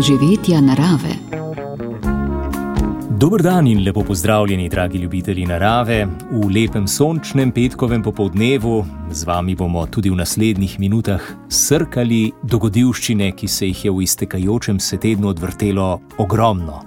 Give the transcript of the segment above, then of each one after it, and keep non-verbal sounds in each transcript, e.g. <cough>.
doživetja narave. Dober dan in lepo pozdravljeni, dragi ljubitelji narave. V lepem sončnem petkovem popoldnevu z vami bomo tudi v naslednjih minutah srkali dogodivščine, ki se jih je v iztekajočem se tednu odvrtelo ogromno.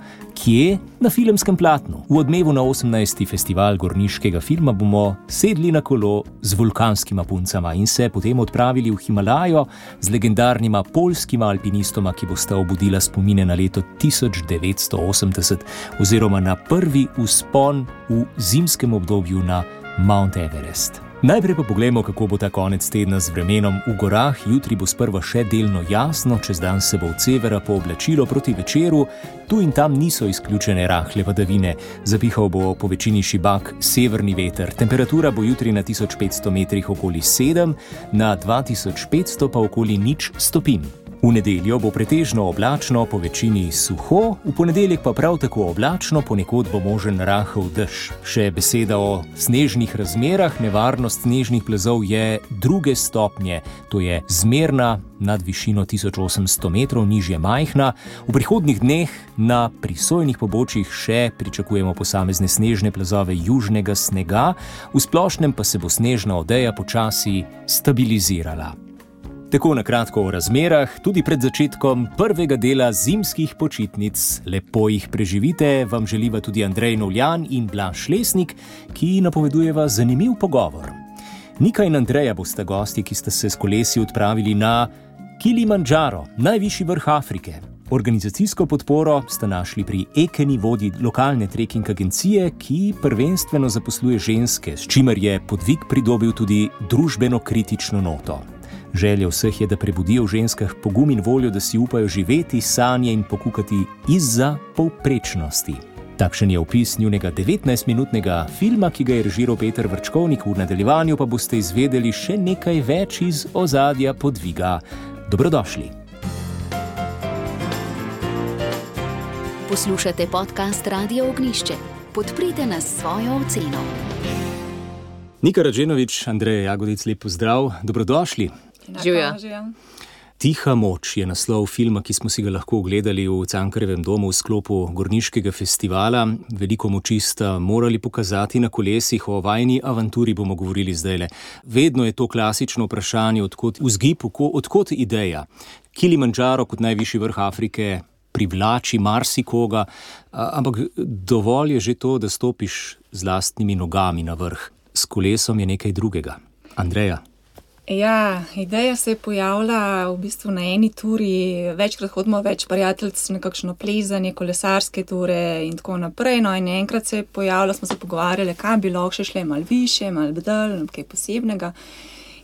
Kje? Na filmskem platnu. V odmevu na 18. festival gorniškega filma bomo sedli na kolo z vulkanskima puncama in se potem odpravili v Himalajo z legendarnima polskima alpinistoma, ki bosta obudila spomine na leto 1980 oziroma na prvi uspon v zimskem obdobju na Mount Everest. Najprej pa pogledamo, kako bo ta konec tedna z vremenom v gorah. Jutri bo sprva še delno jasno, čez dan se bo od severa pooblačilo proti večeru, tu in tam niso izključene rahle padavine. Zapihal bo po večini šibak severni veter. Temperatura bo jutri na 1500 metrih okoli 7, na 2500 pa okoli nič stopinj. V nedeljo bo pretežno oblačno, po večini suho, v ponedeljek pa prav tako oblačno, ponekod bo možen rahel dež. Še beseda o snežnih razmerah, nevarnost snežnih plazov je druge stopnje, to je zmerna nad višino 1800 metrov, nižje majhna. V prihodnih dneh na prisojnih pobočjih še pričakujemo posamezne snežne plazove južnega snega, v splošnem pa se bo snežna odeja počasi stabilizirala. Tako na kratko o razmerah, tudi pred začetkom prvega dela zimskih počitnic. Lepo jih preživite, vam želiva tudi Andrej Novljan in Blaž Lesnik, ki napovedujeva zanimiv pogovor. Nika in Andreja boste gosti, ki ste se s kolesi odpravili na Kilimandžaro, najvišji vrh Afrike. Organizacijsko podporo ste našli pri Ekeni, vodji lokalne trekking agencije, ki prvenstveno zaposluje ženske, s čimer je podvig pridobil tudi družbeno kritično noto. Želja vseh je, da prebudijo v ženskah pogum in voljo, da si upajo živeti, sanje in pokukati izza povprečnosti. Takšen je opis njunega 19-minutnega filma, ki ga je režiral Peter Vrčkovnik, v nadaljevanju pa boste izvedeli še nekaj več iz ozadja podviga. Dobrodošli. Poslušate podcast Radio Ognišče. Podprite nas s svojo oceno. Nika Rađenovič, Andrej Jagodic, lepo zdrav, dobrodošli. Živijo. Tiha moč je naslov filma, ki smo si ga lahko ogledali v Cankarevem domu v sklopu Gorniškega festivala. Veliko moči sta morali pokazati na kolesih, o vajni avanturi bomo govorili zdaj. Le. Vedno je to klasično vprašanje, odkot vzgib, odkot ideja. Kilimandžaro kot najvišji vrh Afrike privlači marsikoga, ampak dovolj je že to, da stopiš z lastnimi nogami na vrh. S kolesom je nekaj drugega. Andreja. Ja, ideja se je pojavila v bistvu na eni turi, večkrat hodimo več prijateljic, nekakšno plezanje, kolesarske ture in tako naprej. No, in enkrat se je pojavila, smo se pogovarjali, kaj bi lahko še šle malo više, malo dol, kaj posebnega.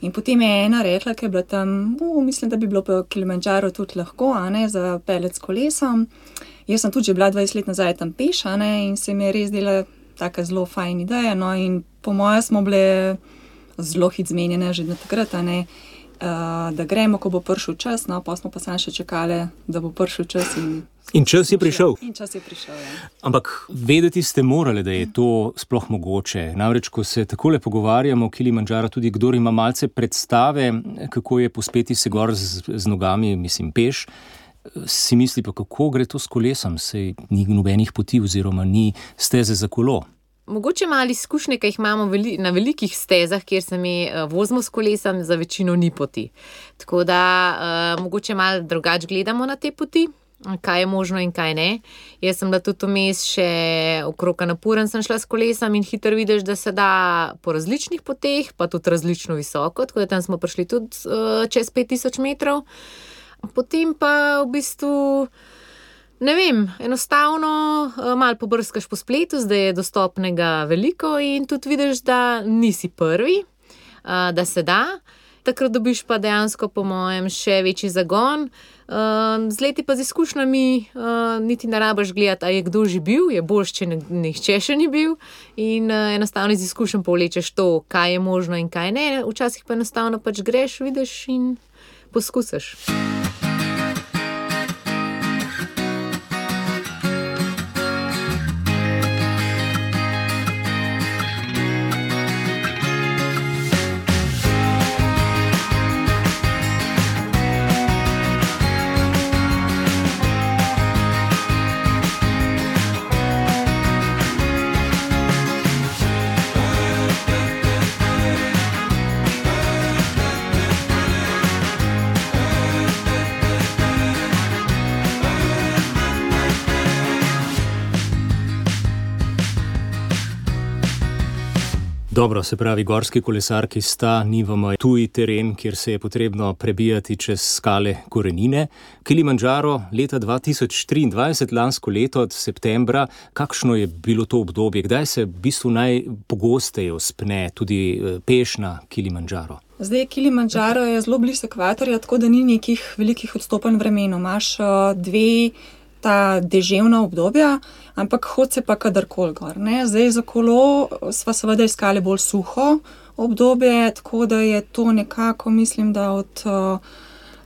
In potem je ena rekla, ki je bila tam, uh, mislim, da bi bilo po Kilimanjaro tudi lahko, a ne za pelet s kolesom. Jaz sem tudi že bila 20 let nazaj tam peša, ne, in se mi je res dela taka zelo fajn ideja. No, in po mojem smo bile zelo hit zmenjene že na takrat, ne, uh, da gremo, ko bo prišel čas, no pa smo pa sami še čakali, da bo prišel čas. In, in čas je prišel. In čas je prišel. Ja. Ampak vedeti ste morali, da je to sploh mogoče. Namreč, ko se tako le pogovarjamo o Kilimandžaru, tudi kdo ima malce predstave, kako je pospeti se gor z, z nogami, mislim, peš. Si misli pa, kako gre to s kolesom, sej ni nobenih poti, oziroma ni steze za kolo. Mogoče malo izkušnje, ki jih imamo veli, na velikih stezah, kjer se mi uh, vozimo s kolesom, za večino ni poti. Tako da uh, mogoče malo drugače gledamo na te poti, kaj je možno in kaj ne. Jaz sem da tudi vmes še okrog naporen, sem šla s kolesom in hitro vidiš, da se da po različnih poteh, pa tudi različno visoko. Tako da tam smo prišli tudi uh, čez 5000 metrov. Potem pa v bistvu. Ne vem, enostavno uh, malo pobrskaš po spletu, zdaj je dostopnega veliko in tudi vidiš, da nisi prvi, uh, da se da. Takrat dobiš pa dejansko, po mojem, še večji zagon. Uh, z leti pa z izkušnjami niti ne rabaš gledati, ali je kdo že bil, je boljš, če nihče še ni bil. In enostavno z izkušnjami povlečeš to, kaj je možno in kaj ne. Včasih pa enostavno pač greš, vidiš in poskusiš. Dobro, se pravi, gorski kolesarki sta, nivamo tuji teren, kjer se je potrebno prebijati čez skale korenine. Kilimanjaro leta 2023, lansko leto od septembra, kakšno je bilo to obdobje, kdaj se v bistvu najpogosteje uspne tudi eh, peš na Kilimanjaro? Zdaj, Kilimanjaro je zelo blizu ekvatorja, tako da ni nekih velikih odstopanj vremena. Imáš dve ta deževna obdobja, ampak hod se pa kadarkoli gor. Ne? Zdaj za kolo smo seveda iskali bolj suho obdobje, tako da je to nekako, mislim, da od. Uh,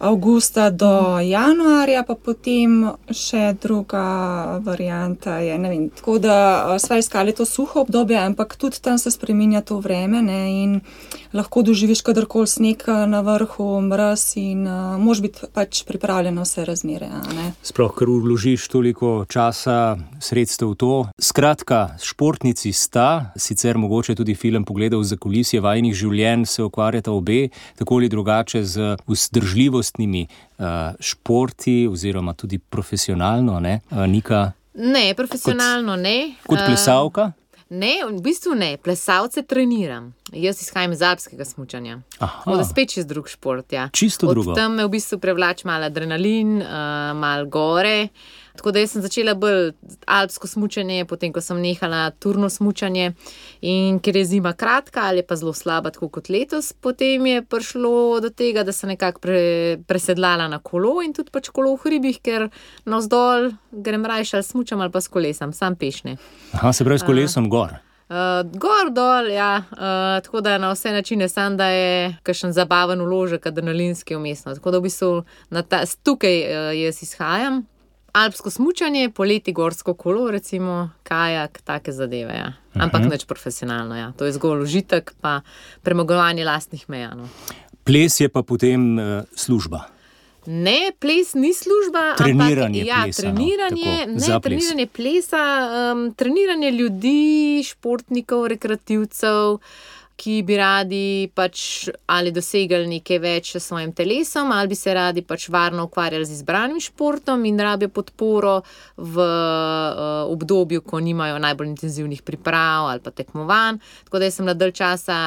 avgusta do januarja, pa potem še druga varianta. Je, vem, tako da smo iskali to suho obdobje, ampak tudi tam se spremenja to vreme ne, in lahko doživiš kadarkoli sneg na vrhu, mraz in uh, mož biti pač pripravljen na vse razmere. Sploh, ker vložiš toliko časa, sredstev v to. Skratka, športnici sta, sicer mogoče tudi film pogledal za kulisje vajnih življenj, se ukvarjata obe, tako ali drugače z vzdržljivostjo vrstnimi uh, športi, oziroma tudi profesionalno, ne, uh, Nika? Ne, profesionalno kot, ne. Kot eh, plesalka? Uh, Ne, v bistvu ne, plesalce treniram. Jaz izhajam iz alpskega smutanja. Tako da spet čez drug šport. Ja. Čisto drugo. Tam me v bistvu prevlač malo adrenalin, uh, malo gore. Tako da sem začela bolj alpsko smutanje, potem ko sem nehala turno smutanje. In ker je zima kratka ali pa zelo slaba, tako kot letos, potem je prišlo do tega, da sem nekako pre, presedlala na kolo in tudi pač kolo v hribih, ker navzdol grem rajša ali smučam ali pa s kolesom, sam pešne. Aha, se pravi s kolesom uh, gor. Uh, gor dol, ja, uh, tako da na vse načine sem, da je kakšen zabaven uložek, adrenalinski umestno. Tako da v bistvu ta, tukaj uh, jaz izhajam alpsko smutanje, poleti gorsko kolo, recimo kajak, take zadeve. Ja. Ampak uh mhm. -huh. neč profesionalno, ja. to je zgolj užitek, pa premagovanje lastnih meja. No. Ples je pa potem uh, služba. Ne, ples ni služba. Treniranje ampak, ja, plesa, treniranje, no, ne, treniranje plesa, um, treniranje ljudi, športnikov, rekreativcev ki bi radi pač ali dosegali nekaj več s svojim telesom, ali bi se radi pač varno ukvarjali z izbranim športom in rabijo podporo v uh, obdobju, ko nimajo najbolj intenzivnih priprav ali pa tekmovanj. Tako da sem na dalj časa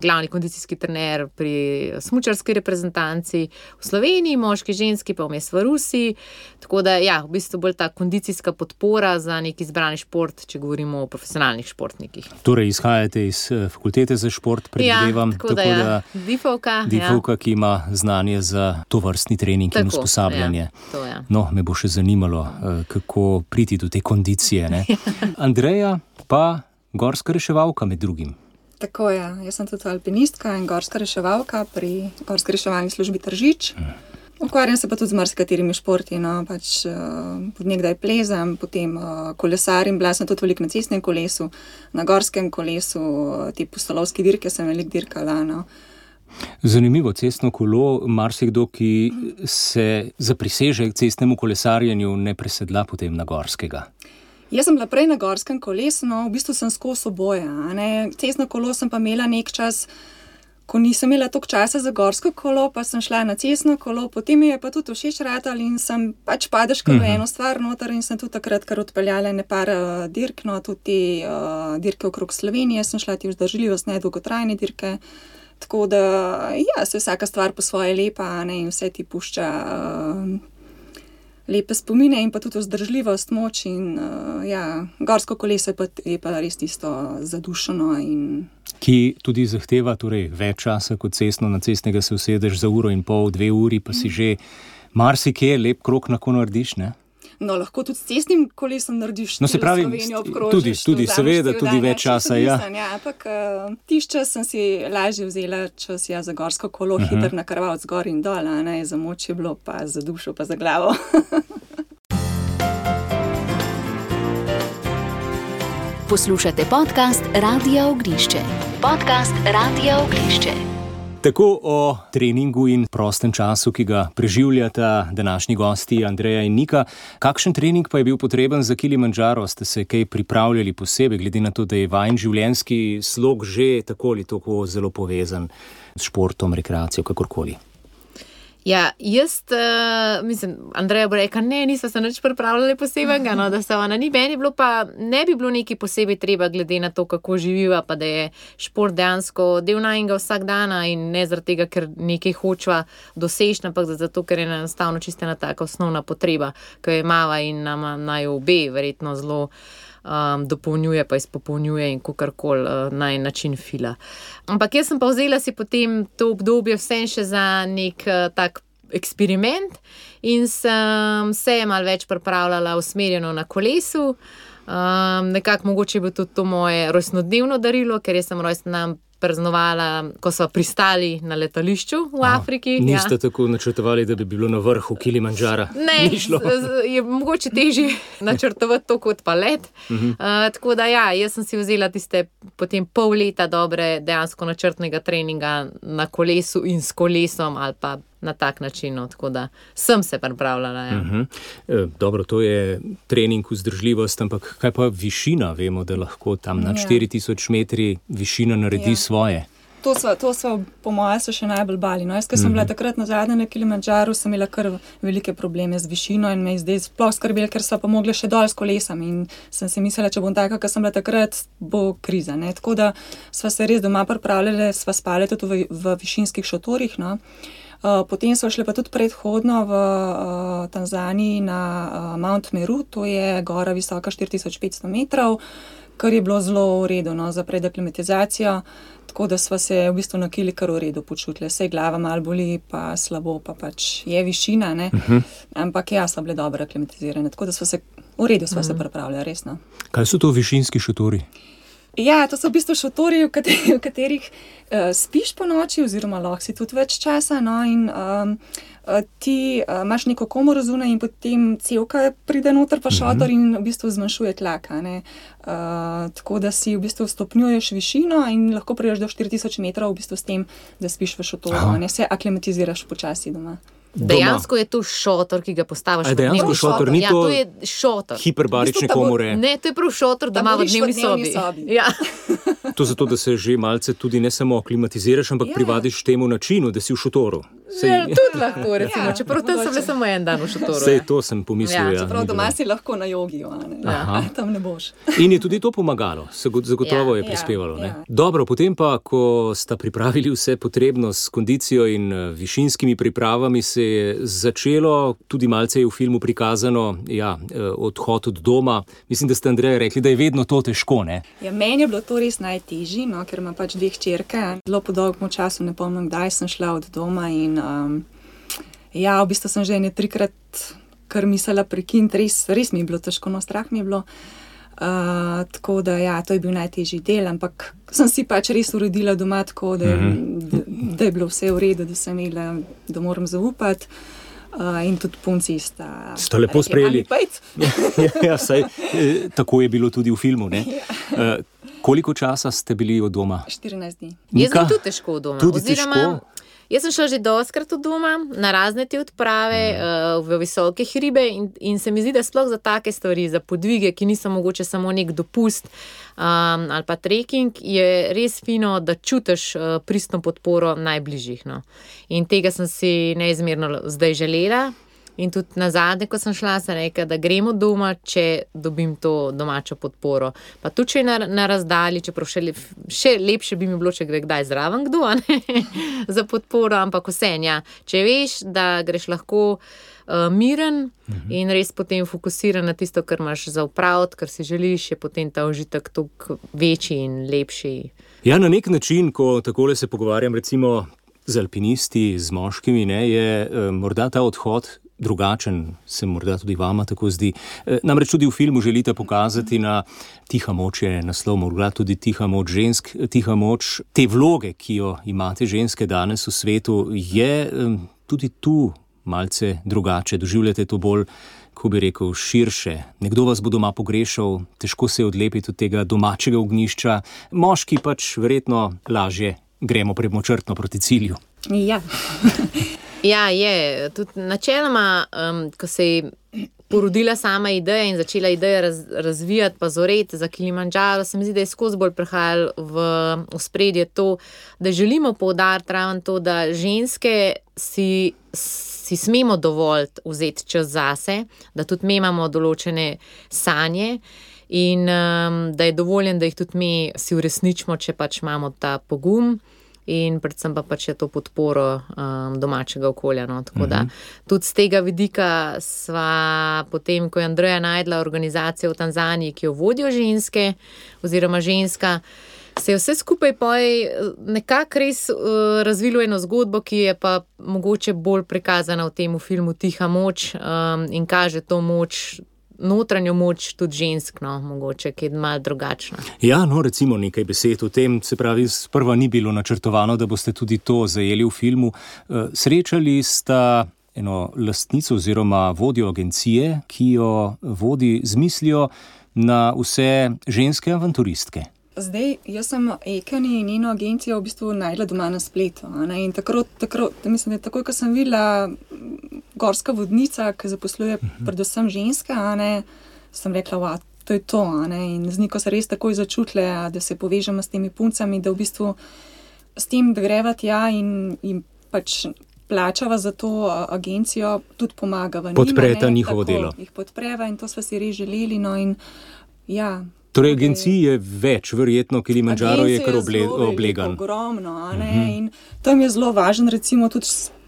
glavni kondicijski trener pri smučarski reprezentanci v Sloveniji, moški, ženski pa vmes v Rusiji. Tako da ja, v bistvu bolj ta kondicijska podpora za neki izbrani šport, če govorimo o profesionalnih športnikih. Torej, izhajate iz eh, fakultete za šport, predvidevam. Ja, tako, tako da, ja. Difovka, Difovka ja. ki ima znanje za to vrstni trening tako, in usposabljanje. Ja, to, ja. No, me bo še zanimalo, eh, kako priti do te kondicije. <laughs> Andreja pa gorska reševalka med drugim. Tako je, ja. jaz sem tudi alpinistka in gorska reševalka pri gorski reševalni službi Tržič. Hmm. Ukvarjam se pa tudi z marsikaterimi športi. No, pač, uh, nekdaj plezam, potem uh, kolesarim, bila sem tudi veliko na cestnem kolesu, na gorskem kolesu, uh, ti postolovski dirke sem veliko dirkala. No. Zanimivo cestno kolo, marsikdo, ki se zapriseže k cestnemu kolesarjenju, ne presedla potem na gorskega. Jaz sem bila prej na gorskem kolesu, no, v bistvu sem skozi oboje. Cestno kolo sem pa imela nek čas ko nisem imela toliko časa za gorsko kolo, pa sem šla na cestno kolo, potem mi je pa tudi všeč ratal in sem pač padeš kar v mhm. eno stvar noter in sem tudi takrat kar odpeljala nepar uh, dirk, no tudi uh, dirke okrog Slovenije, sem šla ti vzdržljivost, ne dolgotrajne dirke. Tako da ja, se vsaka stvar po svoje lepa ne, in vse ti pušča. Uh, Lepe spomine in pa tudi vzdržljivost, moč in uh, ja, gorsko koleso je pa, je pa res tisto zadušeno. In ki tudi zahteva torej, več časa kot cestno, na cestnega se usedeš za uro in pol, dve uri, pa si že marsikje lep krok na kono narediš. Ne? No, lahko tudi s cestnim kolesom narediš. No, se pravi, tudi, tudi seveda, tudi dan, več časa. Ja. Ja, ampak uh, tišče sem si lažje vzela, če si ja za gorsko kolo uh mhm. -huh. hiter nakarval od zgor in dol, ne za moč je bilo, pa za dušo, pa za glavo. <laughs> Poslušate podcast Radio Ognišče podcast Radio Ognišče. Tako o treningu in prostem času, ki ga preživljata današnji gosti Andreja in Nika. Kakšen trening pa je bil potreben za Kilimanjaro? Ste se kaj pripravljali posebej, glede na to, da je vajen življenjski slog že tako ali tako zelo povezan s športom, rekreacijo, kakorkoli? Ja, jaz, uh, mislim, Andreja bo rekla, ne, nismo se nič pripravljali posebnega, no, da se ona ni meni bilo, pa ne bi bilo neki posebej treba, glede na to, kako živiva, pa da je šport dejansko del najnega vsak dan in ne zaradi tega, ker nekaj hočva doseči, ampak zato, ker je enostavno čiste ena taka osnovna potreba, ki jo imava in nam naj obe verjetno zelo um, dopolnjuje, pa izpopolnjuje in kako koli uh, naj način fila. Ampak jaz sem pa vzela si potem to obdobje vse še za nek uh, tak. Experiment in sem se malo več pripravljala, usmerjeno na kolesu. Um, nekako mogoče je bilo tudi to moje rojstnodnevno darilo, ker sem rojsten dan praznovala, ko smo pristali na letališču v Afriki. A, niste ja. tako načrtovali, da bi bilo na vrhu Kilimanjara? Ne, je mogoče težje <laughs> načrtovati to kot pa let. Uh -huh. uh, tako da, ja, jaz sem si vzela tiste potem pol leta dobre, dejansko načrtnega treninga na kolesu in s kolesom ali pa na tak način. No, tako da sem se pripravljala. Ja. Uh -huh. e, dobro, to je trening vzdržljivost, ampak kaj pa višina? Vemo, da lahko tam na ja. 4000 metri višina naredi ja. svoje. To so, to so, po mojem, še najbolj bali. No, jaz, ki sem mm -hmm. bila takrat na zadnjem na Kilimanjaru, sem imela kar velike probleme z višino in me je zdaj sploh skrbelo, ker so pa mogli še dol s kolesom. In sem si mislila, če bom taka, kot sem bila takrat, bo kriza. Ne. Tako da smo se res doma pripravljali, smo spali tudi v, v višinskih šotorih. No. Eh, potem so šli pa tudi predhodno v uh, Tanzaniji na uh, Mount Meru, to je gora visoka 4500 metrov, kar je bilo zelo v redu no, za predaklimatizacijo. Tako da smo se v bistvu na kili kar v redu počutili, vse glava malo boli, pa slabo, pa pač je višina, uh mhm. -huh. ampak ja, so bile dobro aklimatizirane, tako da smo se v redu uh -huh. se mhm. pripravljali, resno. Kaj so to višinski šotori? Ja, to so v bistvu šotori, v katerih, v katerih uh, spiš po noči, oziroma lahko si tudi več časa. No, in, um, Ti uh, imaš neko komoro zunaj, in potem celka pride noter, pa šotor uh -huh. in v bistvu zmanjšuje tlaka. Uh, tako da si v bistvu stopnjuješ višino in lahko priješ do 4000 metrov, v bistvu s tem, da spiš v šotoru, ne se aklimatiziraš počasi doma. Dejansko je to šotor, ki ga postaviš. Je dejansko šotor, ni ja, to je šotor. Hiperbarične komore. Ne, to je prav šotor, da ima v dnevni sobi. sobi. Ja. to zato, da se že malce tudi ne samo aklimatiziraš, ampak ja. privadiš temu načinu, da si v šotoru. Sej... Ja, tudi lahko, <laughs> recimo, ja, čeprav tam sem le samo en dan v šotoru. Sej ja. to sem pomislil. Ja, ja, čeprav doma si lahko na jogi, ja, <laughs> tam ne boš. In je tudi to pomagalo, zagotovo ja, je prispevalo. Ja, ja. Dobro, potem pa, ko sta pripravili vse potrebno s kondicijo in eh, višinskimi pripravami, se je začelo, tudi malce je v filmu prikazano, ja, eh, odhod od doma. Mislim, da ste Andrej rekli, da je vedno to težko. Ja, meni je bilo to res najtežje, no, ker imam pač dveh črke. Zelo po dolgem času ne pomnim, kdaj sem šla od doma. In, um, ja, v bistvu sem že ne trikrat, kar mislila prekiniti, res, res mi je bilo težko, no strah mi je bilo. Uh, tako da, ja, to je bil najtežji del, ampak sem si pač res uredila doma tako, da, mm -hmm. da, da je bilo vse v redu, da sem imela, da moram zaupati. Uh, in tudi punci sta. Ste lepo sprejeli. ja, <laughs> ja, ja, saj, eh, tako je bilo tudi v filmu. <laughs> Ja. Uh, koliko časa ste bili od doma? 14 dni. Jaz sem tudi težko od doma. Tudi Oziroma, težko? Jaz sem šla že doskrat od doma na razne te odprave mm. uh, v visoke hribe in, in se mi zdi, da sploh za take stvari, za podvige, ki niso mogoče samo nek dopust um, ali pa trekking, je res fino, da čutiš uh, pristno podporo najbližjih. No. In tega sem si neizmerno zdaj želela. In tudi na zadnje, ko sem šla, sem rekla, da gremo doma, če dobim to domačo podporo. Pa tudi, če je na, na razdalji, čeprav še, lep, še lepše bi mi bilo, če gre kdaj zraven kdo <laughs> za podporo, ampak vse enja. Če veš, da greš lahko uh, miren mhm. in res potem fokusiran na tisto, kar imaš za upraviti, kar si želiš, je potem ta užitek toliko večji in lepši. Ja, na nek način, ko tako se pogovarjam, recimo. Z alpinisti, z moškimi, ne, je e, morda ta odhod drugačen, se morda tudi vama tako zdi. E, namreč tudi v filmu želite pokazati na tiha moč, je naslov, morda tudi tiha moč žensk, tiha moč te vloge, ki jo imate ženske danes v svetu, je tudi tu malce drugače. Doživljate to bolj, ko bi rekel, širše. Nekdo vas bo doma pogrešal, težko se je odlepiti od tega domačega ognišča, moški pač verjetno lažje gremo premočrtno proti cilju. Ja. <laughs> Ja, je. Tudi načeloma, um, ko se je porodila sama ideja in začela ideja raz, razvijati, pa zoreti za Kilimanjaro, se mi zdi, da je skozi bolj prihajalo v, v spredje to, da želimo poudariti ravno to, da ženske si. Si smemo dovolj vzeti čas zase, da tudi mi imamo določene sanje, in um, da je dovoljen, da jih tudi mi si uresničimo, če pač imamo ta pogum in predvsem pa pač je to podporo um, domačega okolja. No. Tako da mhm. tudi z tega vidika sva potem, ko je Andreja najdla organizacijo v Tanzaniji, ki jo vodijo ženske oziroma ženska. Se je vse skupaj nekako res uh, razvilo eno zgodbo, ki je pa mogoče bolj prikazana v tem filmu Tiha moč um, in kaže to moč notranjo moč tudi žensk, no, mogoče, ki je malo drugačna. Ja, no, recimo nekaj besed o tem. Se pravi, sprva ni bilo načrtovano, da boste tudi to zajeli v filmu. Eh, srečali sta eno lastnico oziroma vodjo agencije, ki jo vodi z mislijo na vse ženske avanturistke. Zdaj, jaz sem Ekani in njeno agencijo v bistvu najdla doma na spletu. In takrat, takrat, mislim, da takoj, ko sem videla gorska vodnica, ki zaposluje uh mhm. -huh. predvsem ženske, ne, sem rekla, da to je to. In z njiko se res takoj začutile, da se povežemo s temi puncami, da v bistvu s tem, da greva tja in jim pač. Plačava za to agencijo, tudi pomaga. Podpreta njihovo tako, delo. Jih podpreva in to smo si res želeli. No in, ja, Torej, agencij je več, verjetno, ker ima Džaro je kar oblegan. Ogromno, uh mhm. -huh. in tam je zelo važen, recimo, tudi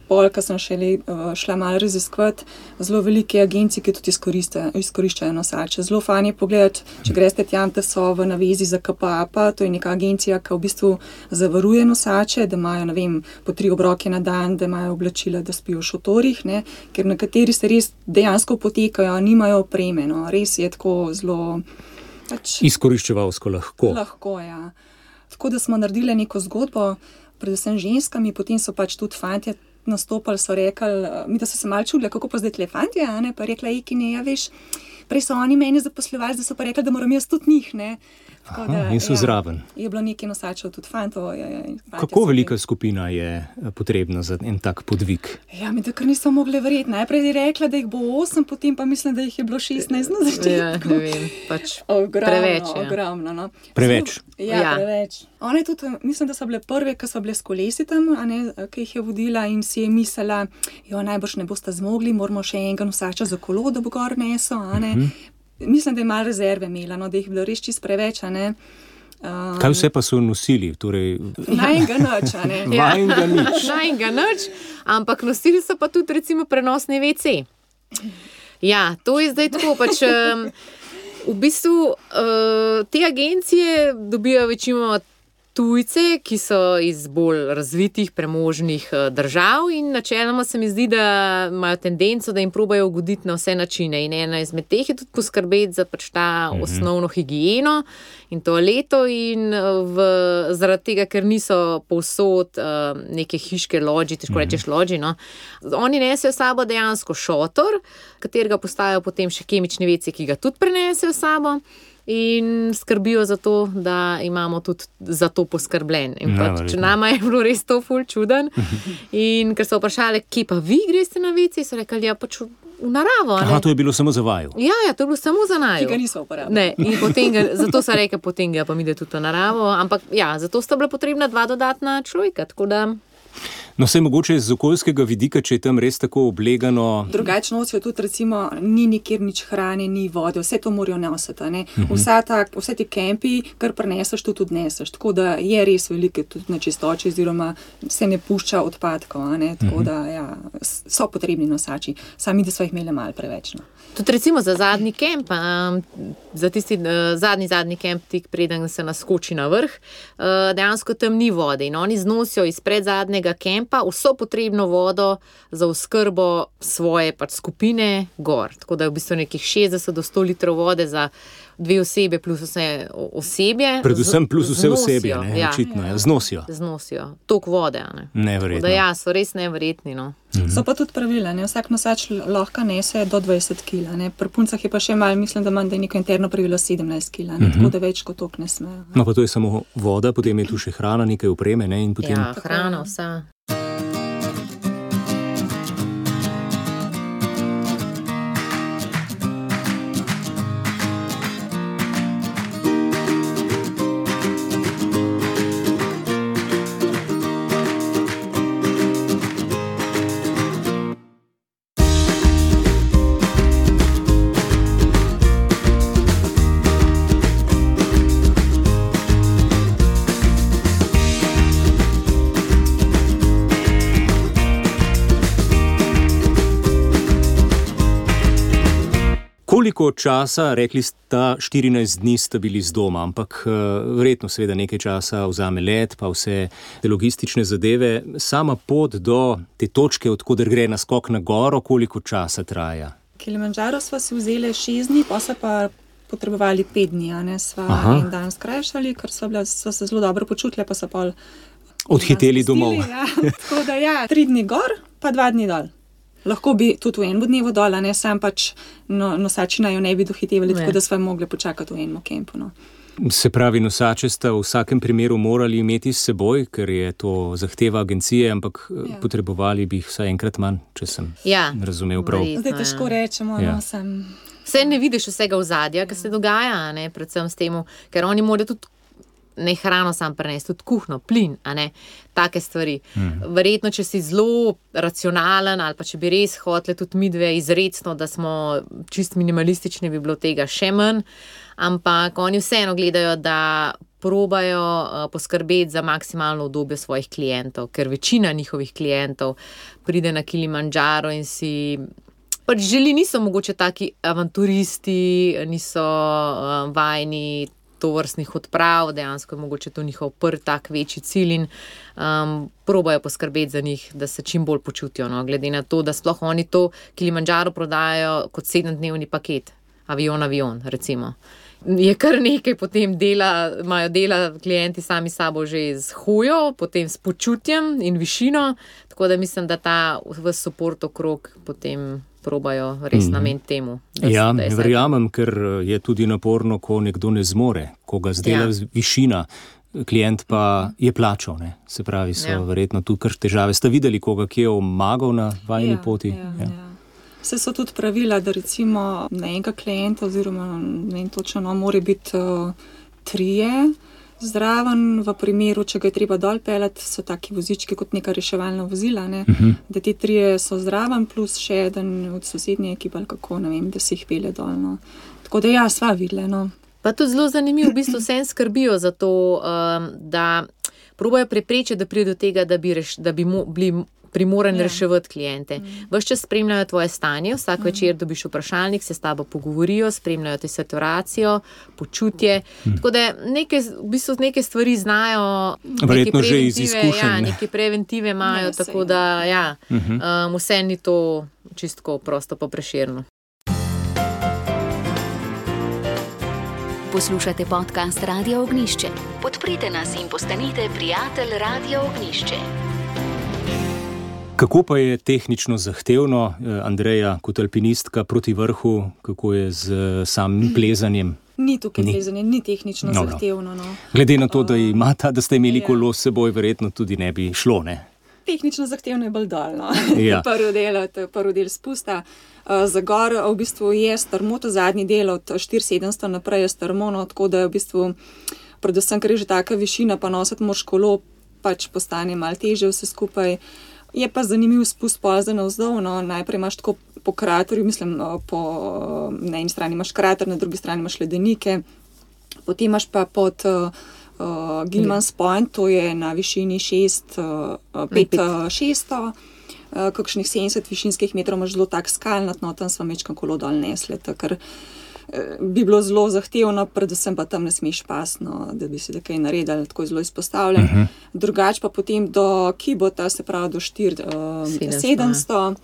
pol, ko sem šele, uh, šla malo raziskovati, zelo velike agencije, ki tudi izkoriščajo nosače. Zelo fajn je pogledati, če greste tam, da so v navezi za KPA, to je neka agencija, ki v bistvu zavaruje nosače, da imajo vem, po tri obroke na dan, da imajo oblačila, da spijo v šotorih, ne? ker nekateri se res dejansko potekajo, nimajo opreme. No? Res je tako zelo. Pač, Izkoriščevalsko lahko. Lahko, ja. Tako da smo naredili neko zgodbo, predvsem ženskami, potem so pač tudi fanti nastopili, so rekli, mi da so se malce čudili, kako pa zdaj te fanti, a ne pa rekla, ki ne, ja veš, prej so oni meni zaposlovali, zdaj so pa rekli, da moram jaz tudi njih, ne. Aha, in so ja, zraven. Je bilo nekaj nosačev, tudi fantov. Kako velika skupina je eh, potrebna za en tak podvig? Ja, mi tako niso mogli verjeti. Najprej je rekla, da jih bo 8, potem pa mislim, da jih je bilo 16 na začetku. Ja, ne vem, pač <laughs> ogromno, preveč. Ja. Ogromno, no. Preveč. Ja, ja. preveč. One tudi, mislim, da so bile prve, ki so bile s kolesi tam, ne, ki jih je vodila in si je mislila, jo najbrž ne boste zmogli, moramo še enega nosača za kolo, da bo gor nesel. Mislim, da je malo rezerve imela, no, da jih je bilo res čist preveč. Um, Kaj vse pa so nosili? Torej... Najga noč. Najga nič. <laughs> Najga noč, <laughs> ampak nosili so pa tudi recimo prenosni WC. Ja, to je zdaj tako. Pač, um, v bistvu uh, te agencije dobijo večino tujce, ki so iz bolj razvitih, premožnih eh, držav, in načeloma se mi zdi, da imajo tendenco, da jim probajo ugoditi na vse načine. In ena izmed teh je tudi poskrbeti za pač ta mhm. osnovno higieno in to leto, in eh, v, zaradi tega, ker niso povsod uh, neke hiške loži, težko mhm. rečeš loži. No. Oni nesejo sabo dejansko šotor, katerega postajajo potem še kemični veci, ki ga tudi prenesejo sabo in skrbijo za to, da imamo tudi za to poskrbljen. Pač, če nama je bilo res to ful čuden. In ker so vprašali, kje pa vi greste na vici, so rekli, ja, pač. V naravo. Aha, to je bilo samo za vaju. Ja, ja, to je bilo samo za naju. Tega niso uporabljali. Zato so rekli, potem ga pa mi je tudi v naravo. Ampak ja, zato sta bila potrebna dva dodatna človeka. No, vse mogoče iz okoljskega vidika, če je tam res tako oblegano. Drugače nosijo tudi, recimo, ni nikjer nič hrane, ni vode, vse to morajo nositi. Uh mhm. -huh. tak, vse ti kempi, kar preneseš, tudi odneseš. Tako da je res velike tudi nečistoče, oziroma se ne pušča odpadkov. Tako uh mhm. -huh. da ja, so potrebni nosači, sami da so jih imeli malo preveč. No. Tudi recimo za zadnji kemp, um, za tisti uh, zadnji, zadnji kemp, tik preden se naskoči na vrh, uh, dejansko tam ni vode in oni znosijo iz predzadnjega kempa vso potrebno vodo za oskrbo svoje pač, skupine gor. Tako da je v bistvu nekih 60 do 100 litrov vode za dve osebe, plus vse osebje. Predvsem plus vse znosijo, osebje, ne, ja, očitno, ja. znosijo. Znosijo, tok vode. Ne. Neverjetno. Da, ja, so res neverjetni. No. Mhm. So pa tudi pravila, ne? vsak nosač lahko nese do 20 kg. Pri puncah je pa še malo, mislim, da ima neko interno pravilo 17 kg, -huh. tako da več kot tok ne smejo. No, pa to je samo voda, potem je tu še hrana, nekaj upreme. Ne? Potem... Ja, hrana, vsa. Koliko časa, rekli ste, 14 dni ste bili z doma, ampak uh, verjetno seveda nekaj časa vzame let, pa vse te logistične zadeve. Sama pot do te točke, odkuder gre na skok na goro, koliko časa traja? Kilimanjaro smo si vzeli 6 dni, pa se pa potrebovali 5 dni, a ne sva Aha. en dan skrajšali, ker so, bila, so se zelo dobro počutili, pa so pol. Odhiteli domov. Ja. Tako da ja, 3 dni gor, pa 2 dni dol. Lahko bi tudi v enem dnevu dol, a ne sam pač no, nosači naj jo ne bi dohitevali, Ne. tako da smo mogli počakati v enem kempu. No. Se pravi, nosače ste v vsakem primeru morali imeti s seboj, ker je to zahteva agencije, ampak ja. Ja. potrebovali bi jih vsaj enkrat manj, če sem Ja, razumel prav. verjetno, Zdaj težko ja. rečemo, Ja. no, sem. Vse ne vidiš vsega v zadju, kar se dogaja, a ne, predvsem s tem, ker oni morajo tudi ne hrano sam prenesti, tudi kuhno, plin, take stvari. Mm. Verjetno, če si zelo racionalen ali pa če bi res hoteli tudi mi dve izredno, da smo čist minimalistični, bi bilo tega še manj, ampak oni vseeno gledajo, da. Probajo uh, poskrbeti za maksimalno udobje svojih klientov, ker večina njihovih klientov pride na Kilimanjaro in si pač želi, niso mogoče taki avanturisti, niso uh, vajeni to vrstnih odprav, dejansko je mogoče to njihov prvi tak večji cilj in um, probajo poskrbeti za njih, da se čim bolj počutijo. No, glede na to, da sploh oni to Kilimanjaro prodajajo kot sedemdnevni paket, avion, avion, recimo. Je kar nekaj potem dela, imajo dela klienti sami sabo že z hojo, potem s počutjem in višino, tako da mislim, da ta v support okrog potem probajo res Mhm. nameniti temu. da Ja, da verjamem, ker eh, je tudi naporno, ko nekdo ne zmore, ko ga zdela Ja. ja. višina, klient pa je plačal. Ne? Se pravi, so Ja. ja. verjetno tu kar težave. Ste videli, koga kje je omagal na vajni poti? Ja, ja. Ja. Vse so tudi pravila, da recimo na enega klienta, oziroma ne točno, no, mora biti uh, trije zraven, v primeru, če ga je treba dol pelati, so taki vozički kot neka reševalna vozila, ne, uh -huh. da ti trije so zraven, plus še eden od sosednje ekipe, ali kako ne vem, da se jih pele dol. No. Tako da ja, sva videla. No. Pa tudi zelo zanimivo, v bistvu vse skrbijo za to, um, da probojajo preprečiti, da pride do tega, da bi, reš, da bi mo, bili primorani Ja. ja. reševati klijente. Mm. Vse čas spremljajo tvoje stanje, vsak mm. večer dobiš vprašalnik, se s tabo pogovorijo, spremljajo te saturacijo, počutje. Mm. Tako da neke, v bistvu neke stvari znajo. Verjetno že iz preventive, izkušenj, Ja, ne. neke preventive imajo, Ne, saj, tako da ja, Uh -huh. um, vse ni to čistko prosto pa preširno. Poslušate podcast Radio Ognišče. Podprite nas in postanite prijatelj Radio Ognišče. Kako pa je tehnično zahtevno, eh, Andreja, kot alpinistka proti vrhu, kako je z eh, samim plezanjem? Ni tukaj Ni. plezanje, ni tehnično No, no, no. zahtevno. No. Glede na to, da, imata, da ste imeli Ja. kolo s seboj, verjetno tudi ne bi šlo. Ne? Tehnično zahtevno je bolj dolno. <laughs> Ja. prvi, del, prvi del spusta. Uh, za gor v bistvu je strmo, to zadnji del od 4700 naprej je strmo, no, tako da je v bistvu, predvsem, ker je že taka višina, pa nositi moš kolo, pač postane malo teže vse skupaj. Je pa zanimiv spust polza navzdol. No. Najprej imaš tako po kraterju, mislim, uh, po, na eni strani imaš krater, na drugi strani imaš ledenike, potem imaš pa pod uh, uh, Gilman's Point, to je na višini 6, uh, 5, uh, 600. Kakšnih 70 višinskih metrov imaš zelo tak skalnat, no tam smo mečkam kolo dol nesli, ker bi bilo zelo zahtevno, predvsem pa tam ne smeš pasno, da bi se kaj naredili, tako je zelo izpostavljen. Uh -huh. Drugač pa potem do Kibota, se pravi do 4, uh, 700, 700.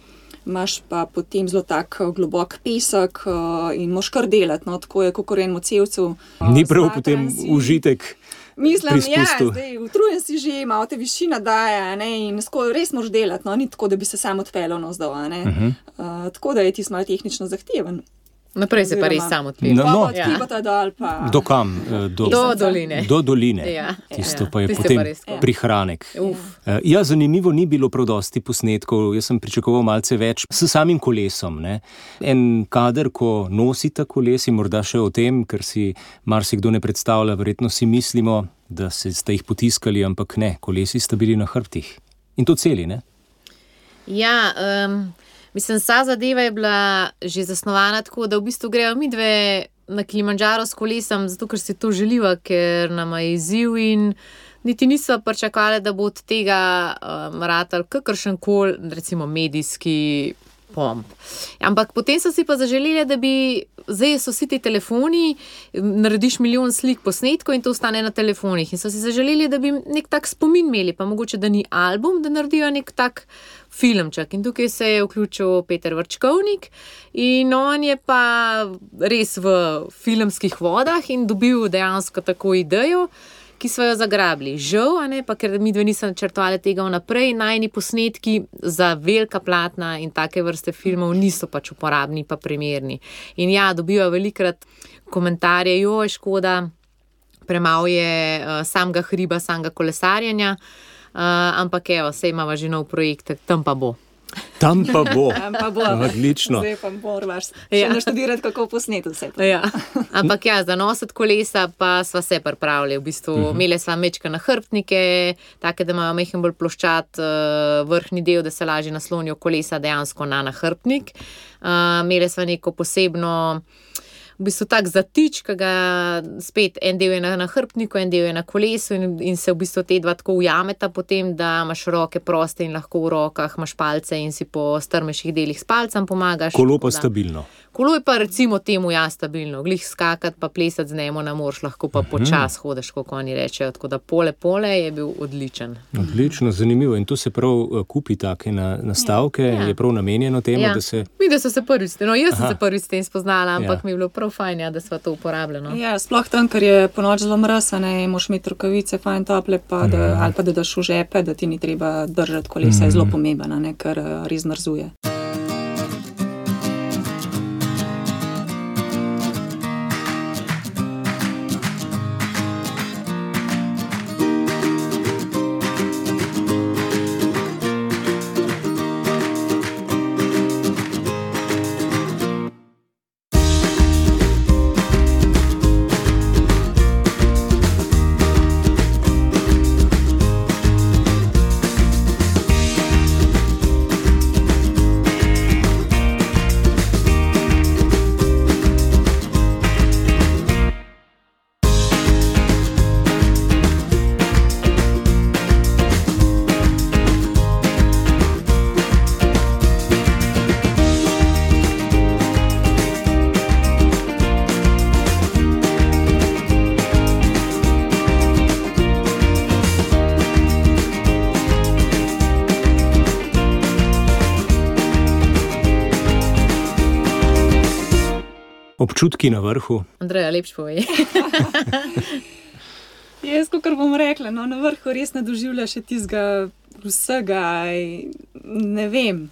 Imaš pa potem zelo tak eh, globok pesek uh, in moš kar delati, no, tako je kot en mocevcev. Ni prav potem užitek. Mislim, pri ja, zdaj, utrujen si že, malo te višina daje a ne, in skoro res moš delati, no, ni tako, da bi se sam odpeljal navzdol. Uh -huh. uh, tako da je ti malo tehnično zahteven. Naprej se pa res sam odpira. No, no. od Kibota dol pa. Do kam? Eh, Do, Do doline. do doline. Ja, Tisto ja. pa je Tisto potem pa prihranek. Uf. Eh, Ja, zanimivo ni bilo prav dosti posnetkov. Jaz sem pričakoval malce več s samim kolesom. Ne. En kader, ko nosite kolesi, morda še o tem, ker si marsikdo ne predstavlja, verjetno si mislimo, da se ste jih potiskali, ampak ne, kolesi sta bili na hrbtih. In to celi, ne? Ja, um, mislim, vsa zadeva je bila že zasnovana tako, da v bistvu grejo mi dve na Kilimanjaro s kolesom, zato ker si to želiva, ker nam je izziv in niti nismo pričakovali, da bo od tega um, ratal kakršen koli, recimo medijski pomp. Ampak potem so si pa zaželeli, da bi zdaj so vsi ti telefoni, narediš milijon slik posnetkov in to ostane na telefonih. In so si zaželeli, da bi nek tak spomin imeli, pa mogoče da ni album, da naredijo nek tak filmček. In tukaj se je vključil Peter Vrčkovnik in on je pa res v filmskih vodah in dobil dejansko tako idejo ki so jo zagrabili. Žal, ne, pa, ker mi dve nismo načrtovali tega vnaprej, najni posnetki za velika platna in take vrste filmov niso pač uporabni, pa primerni. In ja, dobijo velikrat komentarje, jo je škoda, premalo je uh, samega hriba, samega kolesarjenja, uh, ampak evo, vse imamo že nov projekt, tam pa bo. Tam pa bo. Tam pa bo. Odlično. Zdaj pa moraš ja. naštudirati, kako posneti vse. to. Ja. Ampak ja, za nositi kolesa pa smo se pripravili. V bistvu, uh -huh. Imeli smo mečke na hrbtnike, take, da imajo mehen bolj ploščat, uh, vrhni del, da se lažje naslonijo kolesa dejansko na nahrbtnik. Uh, imeli smo neko posebno. V bistvu tak zatič, ki ga spet en del je na, na hrbtniku, en del je na kolesu, in, in se v bistvu te dva tako ujameta, potem da imaš roke proste in lahko v rokah imaš palce in si po strmejših delih s palcem pomagaš. Kolo pa da- stabilno. Kolo je pa recimo temu ja stabilno, glih skakati pa plesati z njemu na morš, lahko pa počas hodiš, kot oni rečejo. Tako da pole pole je bil odličen. Odlično, zanimivo. In to se prav eh, kupi take na, nastavke, Ja. je prav namenjeno temu, Ja. da se. Mi, da so se prvič, no, jaz sem Aha. se prvič s tem spoznala, ampak Ja. ja. mi je bilo prav fajn, ja, da smo to uporabljali. No. Ja, sploh tam, ker je po noč zelo mrzane, moš imeti rokavice, fajn tople, pa da, ali pa da daš v žepe, da ti ni treba držati kolesa, je zelo pomembno, ne, ker eh, res mrzuje. Občutki na vrhu. Andreja, lepš povej. <laughs> Jaz, kot bom rekla, no, na vrhu res ne doživljaš še tistega vsega. in Ne vem.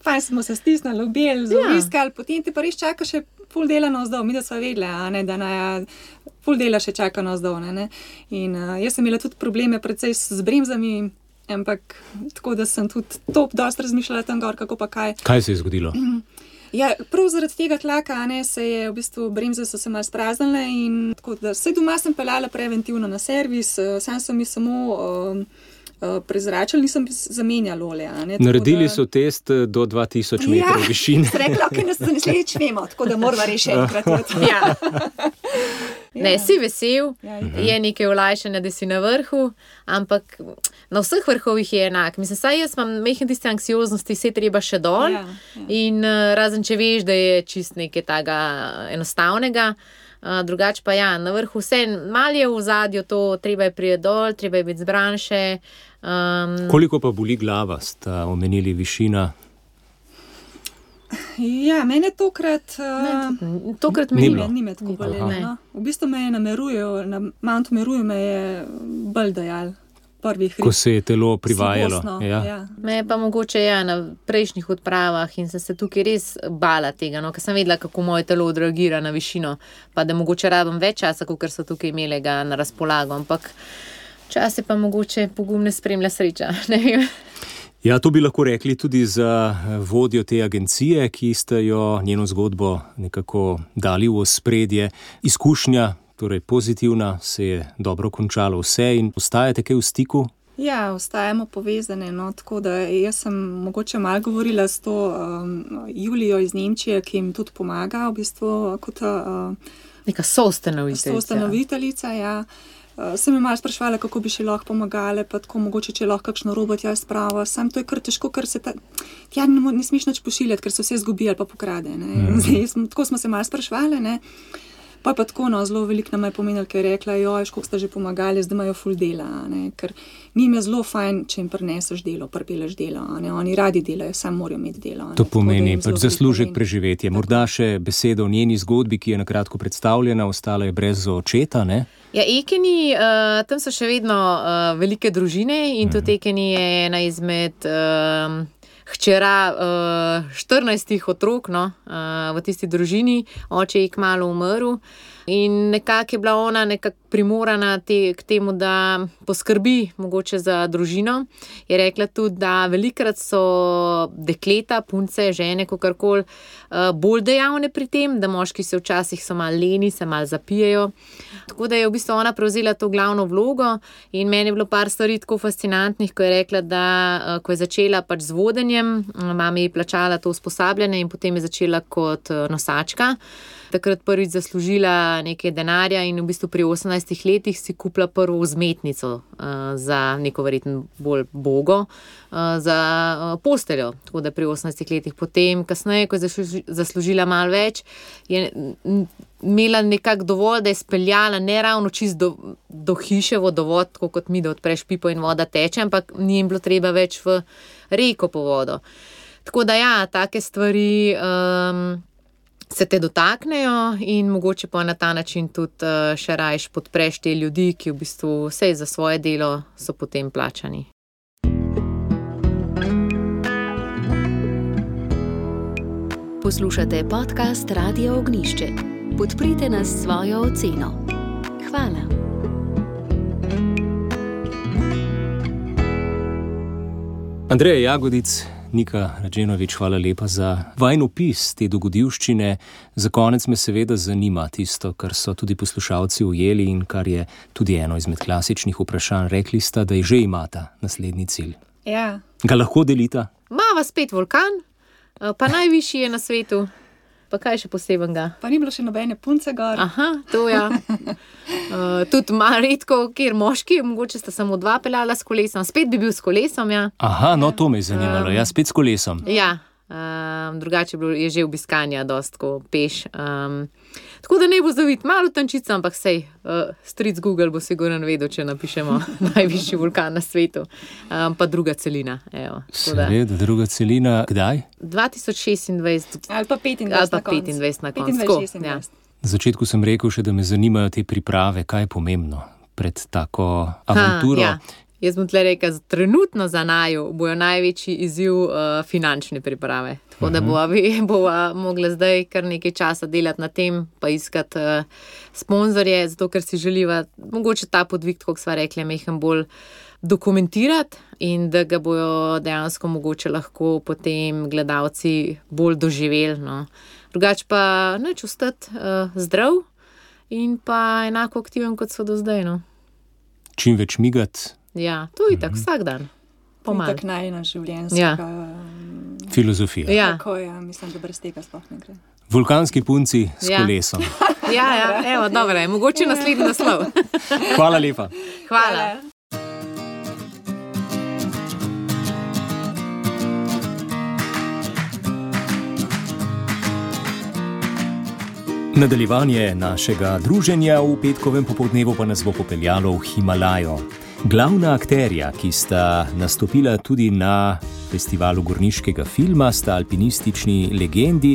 Fajn smo se stisnili, objeli, zelo Ja. iskali, potem ti pa res čaka še pol dela na vzdolj. Mi da smo vedeli, a ne, da na pol dela še čaka na vzdolj. Ne, ne. In uh, jaz sem imela tudi probleme predvsej s z bremzami, ampak tako da sem tudi top dosti razmišljala tam gor, kako pa kaj. Kaj se je zgodilo? Ja, prav zaradi tega tlaka a ne, se je v bistvu bremze so se malo spraznile in tako da vse doma sem pelala preventivno na servis, eh, sam sem jih samo um, uh, prezračala, nisem zamenjala olje. a ne, tako Naredili da- so test eh, do 2000 metrov Ja, višine. Rekla, da nas naslednjič vemo, tako da moramo še enkrat. <laughs> ja. Ne, si vesel, Ja, je nekaj olajšanja, da si na vrhu, ampak na vseh vrhovih je enak. Mislim, saj jaz imam mehke tiste anksioznosti, vse treba še dol. Ja, ja. In uh, razen če veš, da je čist nekaj tega enostavnega. Uh, drugače pa ja, na vrhu vse, malo je v zadju to, treba je priti dol, treba je biti zbran še. Um, Koliko pa boli glava, sta omenili višina? ja mene tokrat. Ne, tokrat Ni mi bilo. Ne, ni me tako bolelo. No. V bistvu me je namerujo, na Mount Meruju me je bolj dajal, prvih Ko se je telo privajalo. Ja. ja. Me je pa mogoče ja, na prejšnjih odpravah in sem se tukaj res bala tega, no, ker sem vedela, kako moje telo odreagira na višino, pa da mogoče rabim več časa, kot so tukaj imeli ga na razpolago. Ampak časi pa mogoče pogumne spremlja sreča. <laughs> ne vem. Ja, to bi lahko rekli tudi za eh, vodjo te agencije, ki ste jo njeno zgodbo nekako dali v spredje. Izkušnja, torej pozitivna, se je dobro končalo vse in ostajate kaj v stiku. Ja, ostajamo povezane. No, tako da jaz sem mogoče malo govorila s to um, Julijo iz Nemčije, ki jim tudi pomaga, v bistvu kot uh, Neka soustanoviteljica. soustanoviteljica. Ja. Uh, sem jim malo sprašvala, kako bi še lahko pomagali, pa tako mogoče, če lahko kakšno robot jaz spravo. Sam to je kar težko, ker se ta, tja ne, ne smeš več pošiljati, ker se vse zgubi ali pa pokrade. Mm. Zdaj, smo, tako smo se malo sprašvali. Pa je pa tako, no, zelo veliko nam je pomenilo, ker je rekla, jo, kako ste že pomagali, zdaj imajo full dela. Ne, ker njim je zelo fajn, če jim prineseš delo, prpeleš delo. Ne, oni radi delajo, samo morajo imeti delo. Ne, to pomeni pač zaslužek preživetja. Morda še besedo o njeni zgodbi, ki je na kratko predstavljena, ostala je brez očeta. Ne? Ja, Ekeni, uh, tam so še vedno uh, velike družine in mm. tudi Ekeni je ena izmed. Uh, hčera uh, eh, 14 otrok no, uh, v tisti družini, oče je kmalo umrl. In nekako je bila ona nekako primorana te, k temu, da poskrbi mogoče za družino. Je rekla tudi, da velikrat so dekleta, punce, žene, kako koli, eh, bolj dejavne pri tem, da moški se včasih so malo leni, se malo zapijajo. Tako da je v bistvu ona prevzela to glavno vlogo. In meni je bilo par stvari tako fascinantnih, ko je rekla, da eh, ko je začela pač z vodenjem, mama je plačala to usposabljanje in potem je začela kot nosačka takrat prvič zaslužila nekaj denarja in v bistvu pri 18 letih si kupila prvo vzmetnico uh, za neko verjetno bolj bogo, uh, za uh, posteljo. Tako da pri 18 letih, potem, kasneje, ko je zaslužila malo več, je imela nekako dovolj, da je speljala ne ravno čist do, do hiše vodovod, kot mi, da odpreš pipo in voda teče, ampak ni jim bilo treba več v reko po vodo. Tako da, ja, take stvari um, se te dotaknejo in mogoče pa na ta način tudi uh, še rajš podpreš te ljudi, ki v bistvu vse za svoje delo so potem plačani. Poslušate podcast Radio Ognišče. Podprite nas s svojo oceno. Hvala. Andrej Jagodic, Nika Rađenovič, hvala lepa za vajen opis te dogodivščine. Za konec me seveda zanima tisto, kar so tudi poslušalci ujeli in kar je tudi eno izmed klasičnih vprašanj. Rekli ste, da je že imata naslednji cilj. Ja. Ga lahko delita? Mava spet vulkan, pa najvišji je na svetu. Pa kaj še posebnega? Pa ni bilo še nobene punce gor. Aha, to je. Ja. Uh, <laughs> tudi malo redko, kjer moški, mogoče sta samo dva peljala s kolesom, spet bi bil s kolesom. Ja. Aha, no to me je zanimalo, um, ja, spet s kolesom. Ja, um, drugače je že obiskanja, dosto peš. Um, Tako da ne bo zavit, malo tančica, ampak sej, uh, stric Google bo sigurno vedel, če napišemo <laughs> najvišji vulkan na svetu, um, pa druga celina. Seveda, druga celina, kdaj? 2026 ali pa 25, ali pa 25 na koncu. Ja. Na začetku sem rekel, še, da me zanimajo te priprave, kaj je pomembno pred tako avanturo. Ha, ja. Jaz bom tle rekel, trenutno za naju bojo največji izziv uh, finančne priprave. Tako da bo, mhm. bo <laughs> mogla zdaj kar nekaj časa delati na tem, pa iskati uh, sponzorje, zato ker si želiva mogoče ta podvig, kot smo rekli, mehem bolj dokumentirati in da ga bojo dejansko mogoče lahko potem gledalci bolj doživeli. No. Drugač pa neč ostati uh, zdrav in pa enako aktiven, kot so do zdaj. No. Čim več migati. Ja, to je tako mhm. vsak dan. Pomaga. Tak najna življenjska ja. Um, filozofija. Ja. Tako, ja. Mislim, da brez tega sploh ne gre. Vulkanski punci s ja. kolesom. <laughs> ja, ja, evo, dobro, je. mogoče naslednji naslov. <laughs> Hvala lepa. Hvala. Hvala. Nadaljevanje našega druženja v petkovem popoldnevu pa nas bo popeljalo v Himalajo. Glavna akterja, ki sta nastopila tudi na festivalu gorniškega filma, sta alpinistični legendi,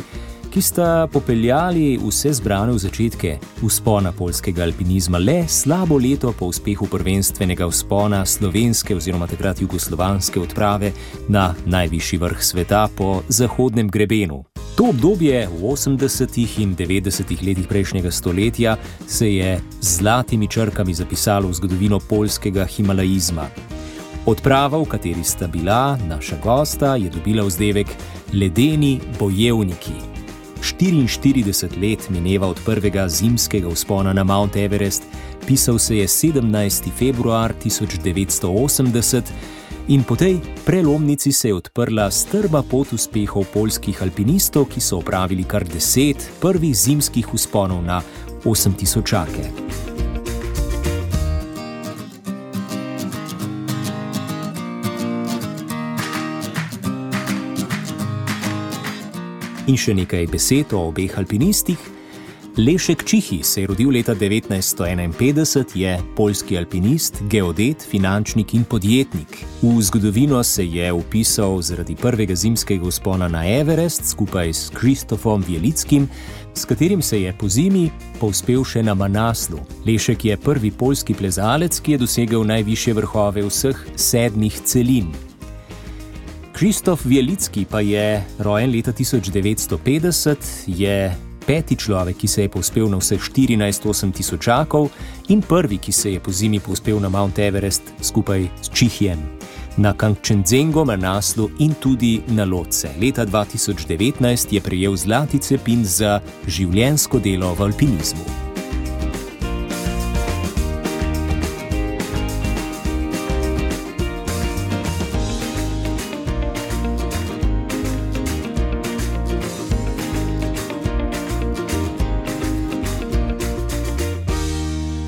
ki sta popeljali vse zbrane v začetke vzpona polskega alpinizma le slabo leto po uspehu prvenstvenega vzpona slovenske oziroma takrat jugoslovanske odprave na najvišji vrh sveta po zahodnem grebenu. To obdobje v 80. in 90. letih prejšnjega stoletja se je z zlatimi črkami zapisalo v zgodovino polskega himalajizma. Odprava, v kateri sta bila naša gosta, je dobila vzdevek Ledeni bojevniki. 44 let mineva od prvega zimskega vzpona na Mount Everest, Pisal se je 17. februar 1980 in po tej prelomnici se je odprla strma pot uspehov polskih alpinistov, ki so opravili kar deset prvih zimskih usponov na 8000-čake. In še nekaj besed o obeh alpinistih, Lešek Čihi se je rodil leta 1951, je poljski alpinist, geodet, finančnik in podjetnik. V zgodovino se je upisal zaradi prvega zimskega vzpona na Everest skupaj s Kristofom Vjelickim, s katerim se je po zimi povzpel še na Manaslu. Lešek je prvi poljski plezalec, ki je dosegel najviše vrhove vseh sedmih celin. Kristof Vjelicki pa je rojen leta 1950, je peti človek, ki se je povzpel na vseh 14 tisočakov in prvi, ki se je po zimi povzpel na Mount Everest skupaj s Čihjem. Na Kangchenzengo, Manaslu in tudi na Lotse. Leta 2019 je prejel zlati cepin za življensko delo v alpinizmu.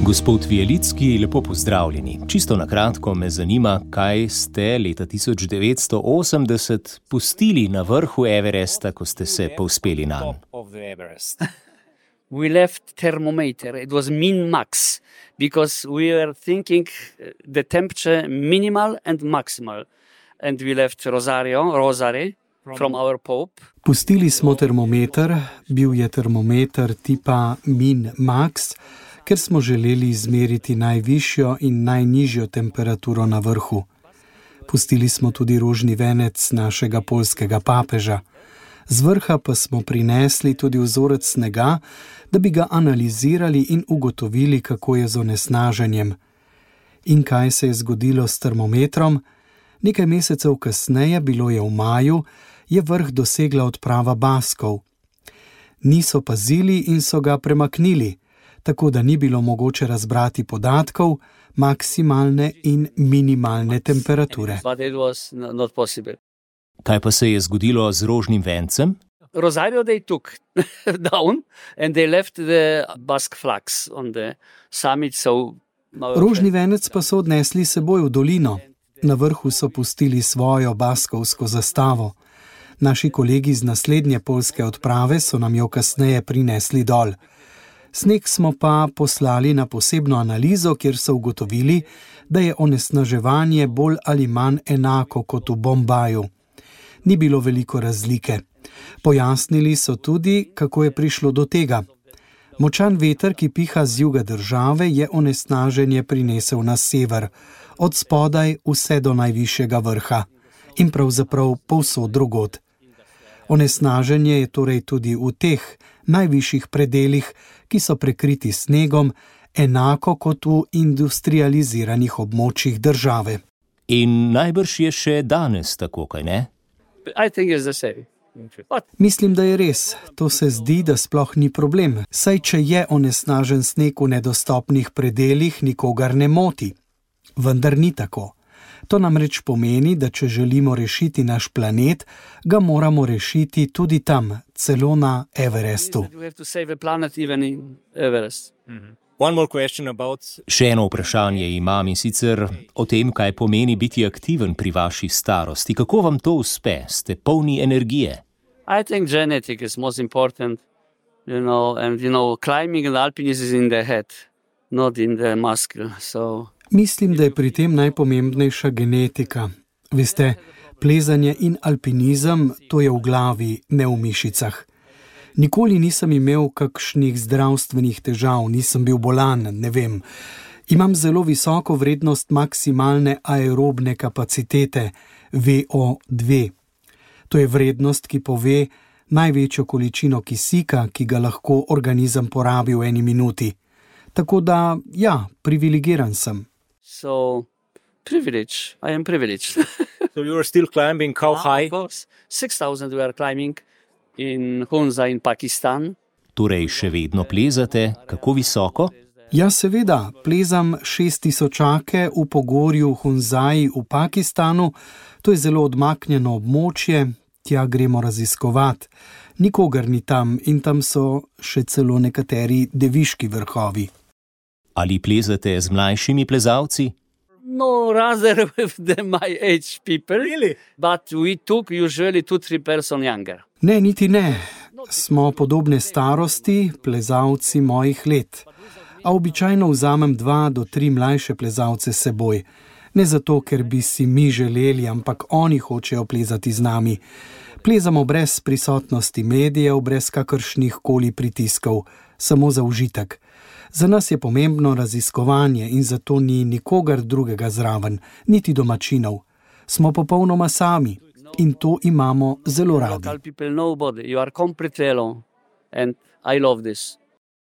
Gospod Vielicki, lepo pozdravljeni. Čisto na kratko me zanima, kaj ste leta 1980 pustili na vrhu Everesta, ko ste se povzpeli na njega. <laughs> We left thermometer. It was min max because we were thinking uh, the temperature minimal and maximal. And we left Rosario, Rosary from our Pope. Pustili smo termometer, bil je termometer tipa min max ker smo želeli izmeriti najvišjo in najnižjo temperaturo na vrhu. Pustili smo tudi rožni venec našega polskega papeža. Z vrha pa smo prinesli tudi vzorec snega, da bi ga analizirali in ugotovili, kako je z onesnaženjem. In kaj se je zgodilo s termometrom? Nekaj mesecev kasneje, bilo je v maju, je vrh dosegla odprava Baskov. Niso pazili in so ga premaknili tako da ni bilo mogoče razbrati podatkov maksimalne in minimalne temperature. Kaj pa se je zgodilo z rožnim vencem? Rosario they took <laughs> down and they left the Basque flags on the summit. So Rožni venec pa so odnesli seboj v dolino. Na vrhu so pustili svojo baskovsko zastavo. Naši kolegi z naslednje polske odprave so nam jo kasneje prinesli dol. Sneg smo pa poslali na posebno analizo, kjer so ugotovili, da je onesnaževanje bolj ali manj enako kot v Bombaju. Ni bilo veliko razlike. Pojasnili so tudi, kako je prišlo do tega. Močan veter, ki piha z juga države, je onesnaženje prinesel na sever, od spodaj vse do najvišjega vrha in pravzaprav povsod drugod. Onesnaženje je torej tudi v teh najvišjih predeljih, ki so prekriti snegom, enako kot v industrializiranih območjih države. In najbrž je še danes tako, kaj ne? Mislim, da je res. To se zdi, da sploh ni problem. Saj, če je onesnažen sneg v nedostopnih predeljih, nikogar ne moti. Vendar ni tako. To namreč pomeni, da če želimo rešiti naš planet, ga moramo rešiti tudi tam, celo na Everestu. Še eno vprašanje imam in sicer o tem, kaj pomeni biti aktiven pri vaši starosti. Kako vam to uspe? Ste polni energije? Mislim, da je genetika najpomembnejša. You know, and you know, climbing and alpinism is in the head, not in the muscle. So Mislim, da je pri tem najpomembnejša genetika. Veste, plezanje in alpinizem, to je v glavi, ne v mišicah. Nikoli nisem imel kakšnih zdravstvenih težav, nisem bil bolan, ne vem. Imam zelo visoko vrednost maksimalne aerobne kapacitete, VO2. To je vrednost, ki pove največjo količino kisika, ki ga lahko organizem porabi v eni minuti. Tako da, ja, privilegiran sem. So, privilege. I am privileged. <laughs> so you are still climbing how ah, high? Of course, six thousand we are climbing in Hunza in Pakistan. Torej, še vedno plezate, kako visoko? Ja, seveda, plezam šest tisočake v pogorju Hunzaji v Pakistanu, to je zelo odmaknjeno območje, tja gremo raziskovati. Nikogar ni tam in tam so še celo nekateri deviški vrhovi. Ali plezate z mlajšimi plezalci? No, rather <laughs> with the, my age people. Really? But we took usually two, three person younger. Ne, niti ne. Smo podobne starosti, plezalci mojih let. A običajno vzamem dva do tri mlajše plezalce s seboj. Ne zato, ker bi si mi želeli, ampak oni hočejo plezati z nami. Plezamo brez prisotnosti medijev, brez kakršnih koli pritiskov, samo za užitek. Za nas je pomembno raziskovanje in zato ni nikogar drugega zraven, niti domačinov. Smo popolnoma sami in to imamo zelo radi.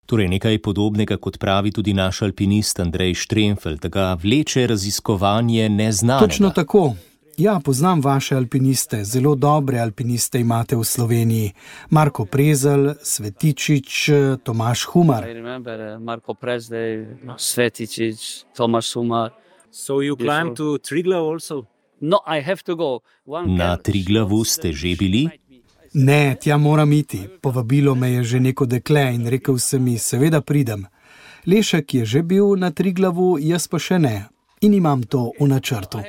Torej, nekaj podobnega, kot pravi tudi naš alpinist Andrej Štremfeld, da vleče raziskovanje neznanega. Točno tako. Ja, poznam vaše alpiniste, zelo dobre alpiniste imate v Sloveniji. Marko Prezel, Svetičič, Tomaš Humar. Uh, Marko Prezel, Svetičič, Tomaš Humar. So you climb to Triglav also? No, I have to go. Na Triglavu ste že bili? Ne, tja moram iti. Povabilo me je že neko dekle in rekel sem mi, seveda pridem. Lešek je že bil na Triglavu, jaz pa še ne in imam to v načrtu.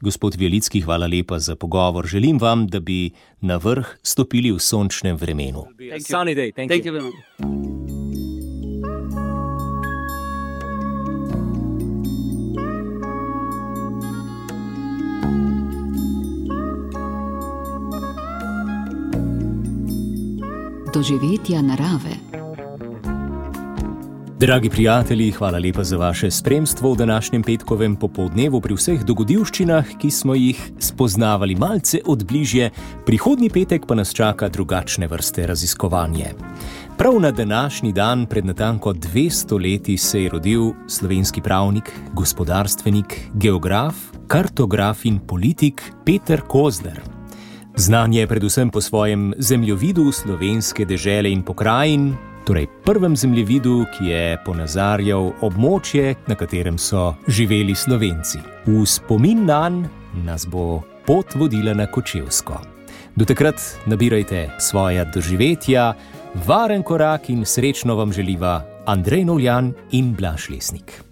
Gospod Velicki, hvala lepa za pogovor. Želim vam, da bi na vrh stopili v sončnem vremenu. Doživetja narave. Dragi prijatelji, hvala lepa za vaše spremstvo v današnjem petkovem popoldnevu pri vseh dogodivščinah, ki smo jih spoznavali malce od bližje, prihodnji petek pa nas čaka drugačne vrste raziskovanje. Prav na današnji dan, pred natanko 200 leti, se je rodil slovenski pravnik, gospodarstvenik, geograf, kartograf in politik Peter Kozler. Znan je predvsem po svojem zemljevidu slovenske dežele in pokrajin, torej prvem zemljevidu, ki je ponazarjal območje, na katerem so živeli Slovenci. V spomin na njega nas bo pot vodila na Kočevsko. Do takrat nabirajte svoje doživetja, varen korak in srečno vam želiva Andrej Novjan in Blaž Lesnik.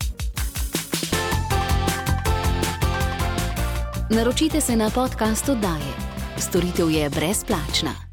Naročite se na podcast oddaje. Storitev je brezplačna.